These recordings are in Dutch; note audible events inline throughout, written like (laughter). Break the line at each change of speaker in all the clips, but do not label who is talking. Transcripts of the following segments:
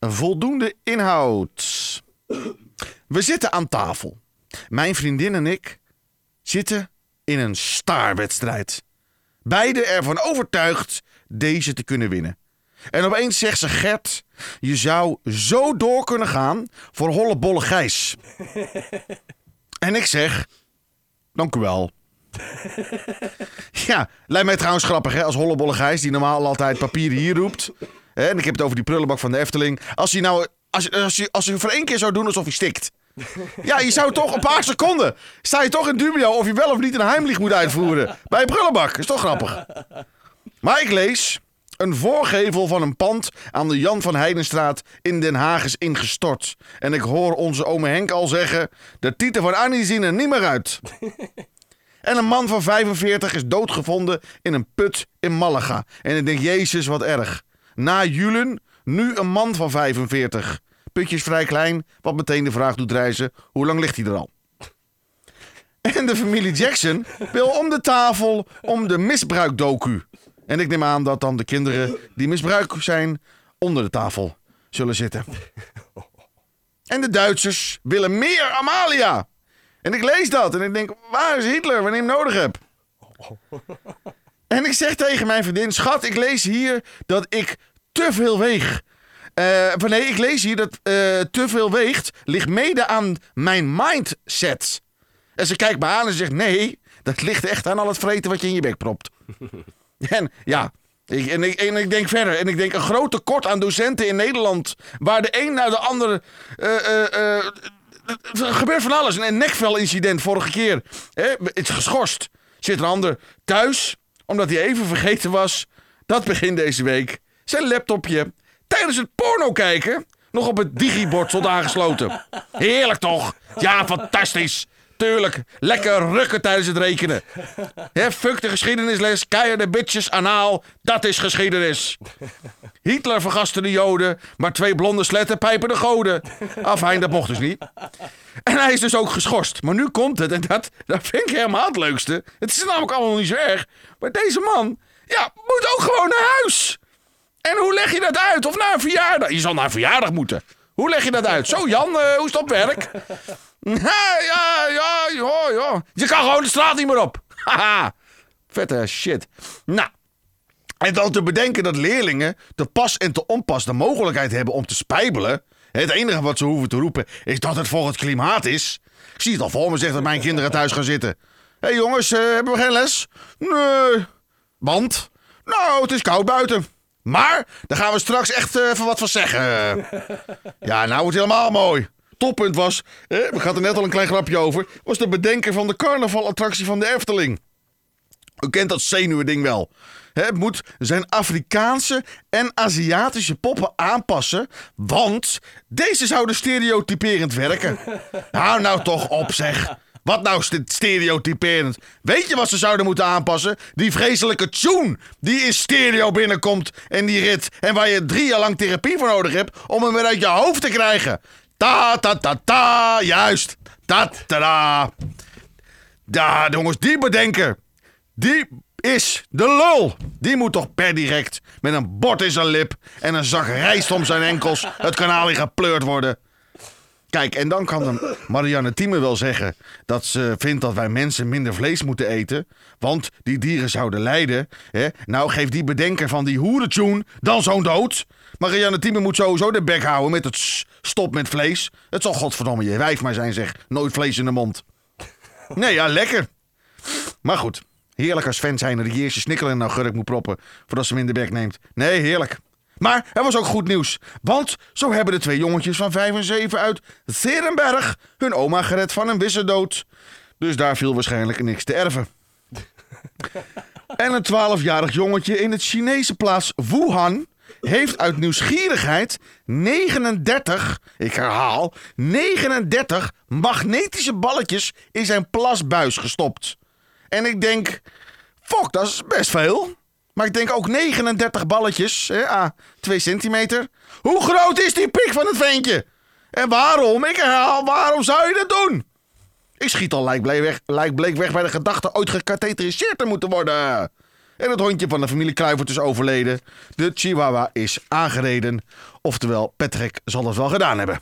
voldoende inhoud. We zitten aan tafel. Mijn vriendin en ik zitten in een starwedstrijd. Beide ervan overtuigd deze te kunnen winnen. En opeens zegt ze: Gert, je zou zo door kunnen gaan voor Hollebolle Gijs. (laughs) en ik zeg: Dank u wel. (laughs) ja, lijkt mij trouwens grappig hè, als Hollebolle Gijs, die normaal altijd papieren hier roept. En ik heb het over die prullenbak van de Efteling. Als hij nou, als, als, je, als je voor één keer zou doen alsof hij stikt. Ja, je zou toch een paar seconden. Sta je toch in dubio of je wel of niet een heimlieg moet uitvoeren. Bij een prullenbak. Is toch grappig. Maar ik lees. Een voorgevel van een pand aan de Jan van Heidenstraat in Den Haag is ingestort. En ik hoor onze ome Henk al zeggen: De titel van Annie zien er niet meer uit. En een man van 45 is doodgevonden in een put in Malaga. En ik denk, Jezus, wat erg. Na Julen, nu een man van 45. Putje is vrij klein, wat meteen de vraag doet reizen: hoe lang ligt hij er al? En de familie Jackson wil om de tafel om de misbruikdoku. En ik neem aan dat dan de kinderen die misbruik zijn onder de tafel zullen zitten. En de Duitsers willen meer Amalia. En ik lees dat en ik denk, waar is Hitler wanneer ik hem nodig heb? En ik zeg tegen mijn vriendin, schat, ik lees hier dat ik te veel weeg. Eh, nee, ik lees hier dat eh, te veel weegt ligt mede aan mijn mindset. En ze kijkt me aan en zegt, nee, dat ligt echt aan al het vreten wat je in je bek propt. (laughs) en ja, ik, en, ik, en ik denk verder. En ik denk een groot tekort aan docenten in Nederland. Waar de een naar de ander... eh, er gebeurt van alles. Een nekvel-incident vorige keer. Het is geschorst. Zit een ander thuis, omdat hij even vergeten was. Dat begint deze week. Zijn laptopje tijdens het porno kijken nog op het digibord stond aangesloten. Heerlijk toch? Ja, fantastisch. Tuurlijk, lekker rukken tijdens het rekenen. Hè, fuck de geschiedenisles, keiharde bitches, anaal, dat is geschiedenis. Hitler vergaste de joden, maar twee blonde sletten pijpen de goden. Afijn, dat mocht dus niet. En hij is dus ook geschorst. Maar nu komt het, en dat, dat vind ik helemaal het leukste. Het is namelijk allemaal niet zo erg. Maar deze man, ja, moet ook gewoon naar huis. En hoe leg je dat uit? Of naar een verjaardag? Je zal naar een verjaardag moeten. Hoe leg je dat uit? Zo Jan, eh, hoe is het op werk? (laughs) Ja, ja, ja, ja, ja. Je kan gewoon de straat niet meer op. (laughs) Haha. Vette shit. Nou. En dan te bedenken dat leerlingen te pas en te onpas de mogelijkheid hebben om te spijbelen. Het enige wat ze hoeven te roepen is dat het voor het klimaat is. Ik zie het al voor me, zegt dat mijn kinderen thuis gaan zitten. Hé hey jongens, eh, hebben we geen les? Nee. Want? Nou, het is koud buiten. Maar daar gaan we straks echt eh, even wat van zeggen. (laughs) Ja, nou wordt het helemaal mooi. Toppunt was, eh, we hadden er net al een klein grapje over, was de bedenker van de carnavalattractie van de Efteling. U kent dat zenuwending wel. Het moet zijn Afrikaanse en Aziatische poppen aanpassen, want deze zouden stereotyperend werken. (laughs) Hou nou toch op zeg. Wat nou st- stereotyperend? Weet je wat ze zouden moeten aanpassen? Die vreselijke tune die in stereo binnenkomt en die rit. En waar je drie jaar lang therapie voor nodig hebt om hem weer uit je hoofd te krijgen. Ta ta ta ta, juist. Ta ta. Ja, jongens, die bedenker. Die is de lul. Die moet toch per direct met een bord in zijn lip en een zak rijst om zijn enkels het kanaal in gepleurd worden. Kijk, en dan kan Marianne Thieme wel zeggen dat ze vindt dat wij mensen minder vlees moeten eten. Want die dieren zouden lijden. Hè? Nou, geef die bedenker van die hoerentjoen dan zo'n dood. Marianne Thieme moet sowieso de bek houden met het stop met vlees. Het zal godverdomme je wijf maar zijn, zeg. Nooit vlees in de mond. Nee, ja, lekker. Maar goed, heerlijk als fan zijn dat je eerst je snikkel in augurk moet proppen voordat ze hem in de bek neemt. Nee, heerlijk. Maar er was ook goed nieuws. Want zo hebben de twee jongetjes van 5 en 7 uit Zerenberg hun oma gered van een wisseldood. Dus daar viel waarschijnlijk niks te erven. En een 12-jarig jongetje in het Chinese plaats Wuhan heeft uit nieuwsgierigheid 39, ik herhaal, 39 magnetische balletjes in zijn plasbuis gestopt. En ik denk, fuck, dat is best veel. Maar ik denk ook 39 balletjes, hè, ah, 2 centimeter. Hoe groot is die pik van het ventje? En waarom, ik herhaal, waarom zou je dat doen? Ik schiet al lijkbleek weg, weg bij de gedachte ooit gekatheteriseerd te moeten worden. En het hondje van de familie Kluivert is overleden. De Chihuahua is aangereden. Oftewel, Patrick zal het wel gedaan hebben.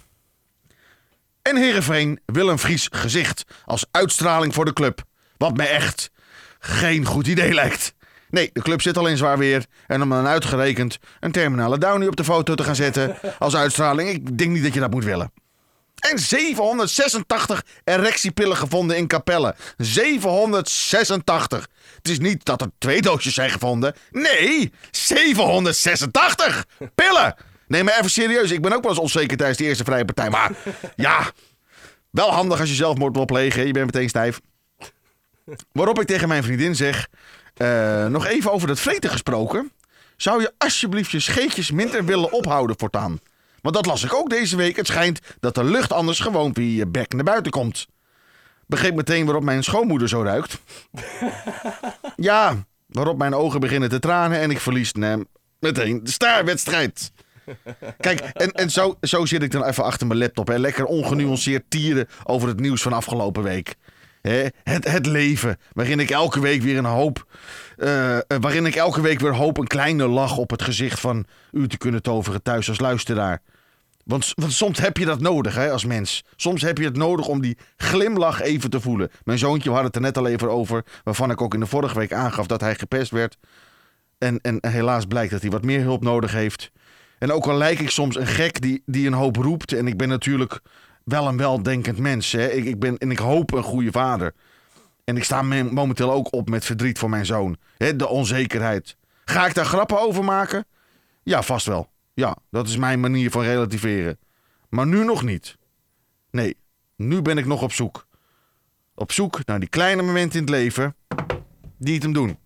En Heerenveen wil een Fries gezicht als uitstraling voor de club. Wat mij echt geen goed idee lijkt. Nee, de club zit al in zwaar weer. En om dan uitgerekend een terminale downy op de foto te gaan zetten als uitstraling, ik denk niet dat je dat moet willen. En 786 erectiepillen gevonden in Capelle. 786. Het is niet dat er twee doosjes zijn gevonden. Nee, 786 pillen. Neem me even serieus. Ik ben ook wel eens onzeker tijdens de eerste vrije partij. Maar ja, wel handig als je zelfmoord wil plegen. Je bent meteen stijf. Waarop ik tegen mijn vriendin zeg... eh, nog even over dat vreten gesproken. Zou je alsjeblieft je scheetjes minder willen ophouden voortaan? Want dat las ik ook deze week. Het schijnt dat de lucht anders gewoon via je bek naar buiten komt. Begreep meteen waarop mijn schoonmoeder zo ruikt. (laughs) Ja, waarop mijn ogen beginnen te tranen en ik verlies nee, meteen de staarwedstrijd. Kijk, en, en zo, zo zit ik dan even achter mijn laptop. Hè. Lekker ongenuanceerd tieren over het nieuws van afgelopen week. Het, het leven, waarin ik elke week weer een hoop. eh, eh, waarin ik elke week weer hoop een kleine lach op het gezicht van u te kunnen toveren thuis als luisteraar. Want, want soms heb je dat nodig hè, als mens. Soms heb je het nodig om die glimlach even te voelen. Mijn zoontje we hadden het er net al even over. Waarvan ik ook in de vorige week aangaf dat hij gepest werd. En, en helaas blijkt dat hij wat meer hulp nodig heeft. En ook al lijk ik soms een gek die, die een hoop roept. En ik ben natuurlijk wel een weldenkend mens. Hè. Ik, ik ben, en ik hoop een goede vader. En ik sta me- momenteel ook op met verdriet voor mijn zoon. Hè, de onzekerheid. Ga ik daar grappen over maken? Ja, vast wel. Ja, dat is mijn manier van relativeren. Maar nu nog niet. Nee, nu ben ik nog op zoek. Op zoek naar die kleine momenten in het leven die het hem doen.